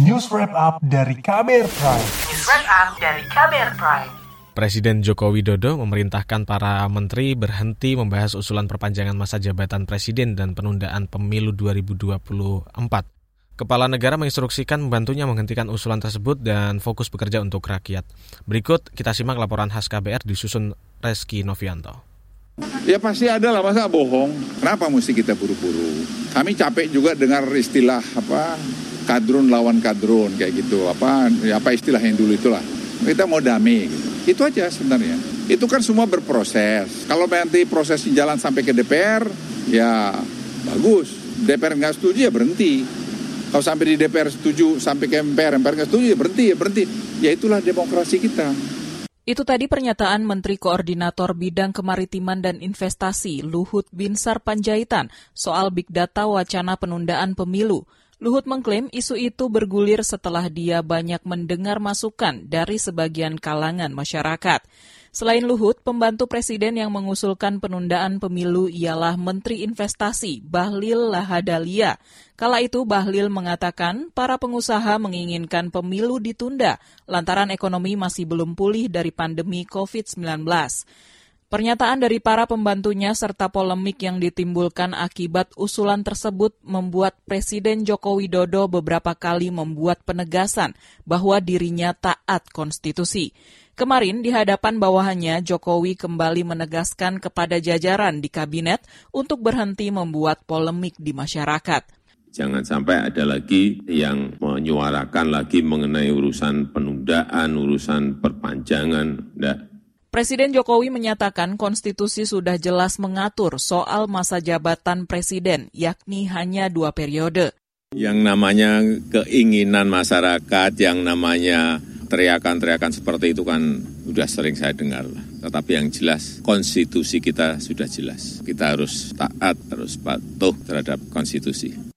News Wrap Up dari KBR Prime. News Wrap Up dari KBR Prime. Presiden Joko Widodo memerintahkan para menteri berhenti membahas usulan perpanjangan masa jabatan presiden dan penundaan pemilu 2024. Kepala negara menginstruksikan membantunya menghentikan usulan tersebut dan fokus bekerja untuk rakyat. Berikut kita simak laporan khas KBR disusun Reski Novianto. Ya pasti ada lah, masa bohong? Kenapa mesti kita buru-buru? Kami capek juga dengar istilah apa kadrun lawan kadrun kayak gitu. Apa ya apa istilah yang dulu itulah. Kita mau damai gitu. Itu aja sebenarnya. Itu kan semua berproses. Kalau nanti prosesnya jalan sampai ke DPR, ya bagus. DPR nggak setuju ya berhenti. Kalau sampai di DPR setuju, sampai ke MPR, MPR nggak setuju ya berhenti, ya berhenti. Ya itulah demokrasi kita. Itu tadi pernyataan Menteri Koordinator Bidang Kemaritiman dan Investasi Luhut Binsar Panjaitan soal Big Data wacana penundaan pemilu. Luhut mengklaim isu itu bergulir setelah dia banyak mendengar masukan dari sebagian kalangan masyarakat. Selain Luhut, pembantu presiden yang mengusulkan penundaan pemilu ialah Menteri Investasi Bahlil Lahadalia. Kala itu Bahlil mengatakan para pengusaha menginginkan pemilu ditunda lantaran ekonomi masih belum pulih dari pandemi COVID-19. Pernyataan dari para pembantunya serta polemik yang ditimbulkan akibat usulan tersebut membuat Presiden Joko Widodo beberapa kali membuat penegasan bahwa dirinya taat konstitusi. Kemarin di hadapan bawahannya Jokowi kembali menegaskan kepada jajaran di kabinet untuk berhenti membuat polemik di masyarakat. Jangan sampai ada lagi yang menyuarakan lagi mengenai urusan penundaan, urusan perpanjangan. Nggak, Presiden Jokowi menyatakan konstitusi sudah jelas mengatur soal masa jabatan presiden, yakni hanya dua periode. Yang namanya keinginan masyarakat, yang namanya teriakan-teriakan seperti itu kan sudah sering saya dengar. Tetapi yang jelas, konstitusi kita sudah jelas. Kita harus taat, harus patuh terhadap konstitusi.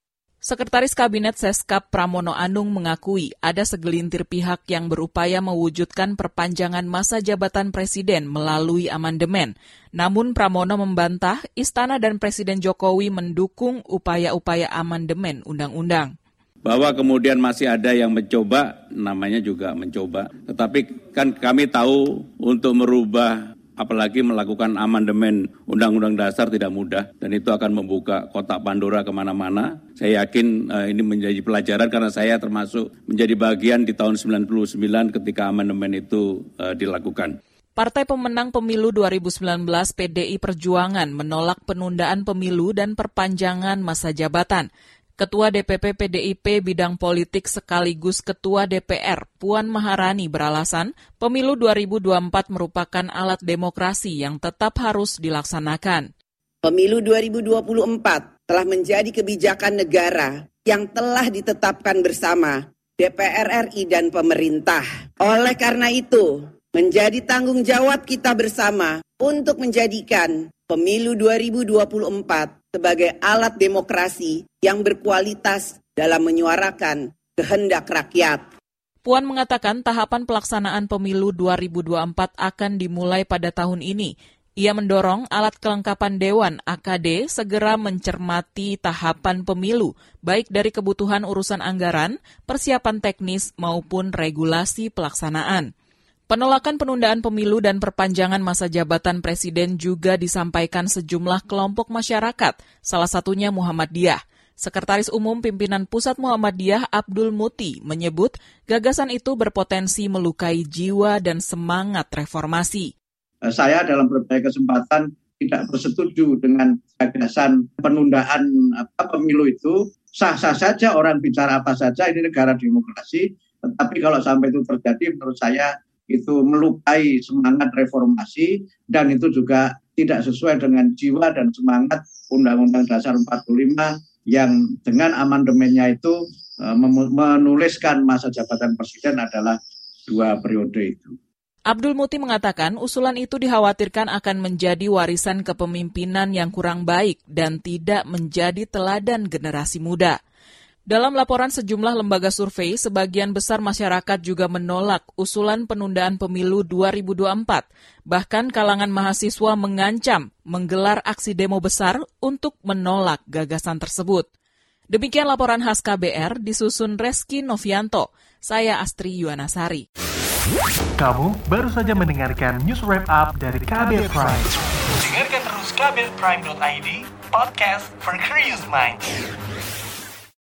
Sekretaris Kabinet Seskap Pramono Anung mengakui ada segelintir pihak yang berupaya mewujudkan perpanjangan masa jabatan presiden melalui amandemen. Namun Pramono membantah Istana dan Presiden Jokowi mendukung upaya-upaya amandemen undang-undang bahwa kemudian masih ada yang mencoba, namanya juga mencoba. Tetapi kan kami tahu untuk merubah apalagi melakukan amandemen Undang-Undang Dasar tidak mudah dan itu akan membuka kotak Pandora ke mana-mana. Saya yakin uh, ini menjadi pelajaran karena saya termasuk menjadi bagian di tahun 99 ketika amandemen itu uh, dilakukan. Partai pemenang pemilu 2019 PDI Perjuangan menolak penundaan pemilu dan perpanjangan masa jabatan. Ketua DPP PDIP bidang politik sekaligus Ketua DPR Puan Maharani beralasan pemilu 2024 merupakan alat demokrasi yang tetap harus dilaksanakan. Pemilu 2024 telah menjadi kebijakan negara yang telah ditetapkan bersama DPR RI dan pemerintah. Oleh karena itu, menjadi tanggung jawab kita bersama untuk menjadikan pemilu 2024 sebagai alat demokrasi yang berkualitas dalam menyuarakan kehendak rakyat. Puan mengatakan tahapan pelaksanaan pemilu 2024 akan dimulai pada tahun ini. Ia mendorong alat kelengkapan Dewan AKD segera mencermati tahapan pemilu, baik dari kebutuhan urusan anggaran, persiapan teknis, maupun regulasi pelaksanaan. Penolakan penundaan pemilu dan perpanjangan masa jabatan presiden juga disampaikan sejumlah kelompok masyarakat, salah satunya Muhammadiyah. Sekretaris Umum Pimpinan Pusat Muhammadiyah Abdul Muti menyebut gagasan itu berpotensi melukai jiwa dan semangat reformasi. Saya dalam berbagai kesempatan tidak bersetuju dengan gagasan penundaan apa, pemilu itu. Sah-sah saja orang bicara apa saja, ini negara demokrasi. Tetapi kalau sampai itu terjadi menurut saya itu melukai semangat reformasi dan itu juga tidak sesuai dengan jiwa dan semangat Undang-Undang Dasar 45 yang dengan amandemennya itu eh, menuliskan masa jabatan presiden adalah dua periode itu. Abdul Muti mengatakan usulan itu dikhawatirkan akan menjadi warisan kepemimpinan yang kurang baik dan tidak menjadi teladan generasi muda. Dalam laporan sejumlah lembaga survei, sebagian besar masyarakat juga menolak usulan penundaan pemilu 2024. Bahkan kalangan mahasiswa mengancam menggelar aksi demo besar untuk menolak gagasan tersebut. Demikian laporan khas KBR disusun Reski Novianto. Saya Astri Yuwanasari. Kamu baru saja mendengarkan news wrap up dari KBR Prime. Dengarkan terus kbrprime.id, podcast for curious mind.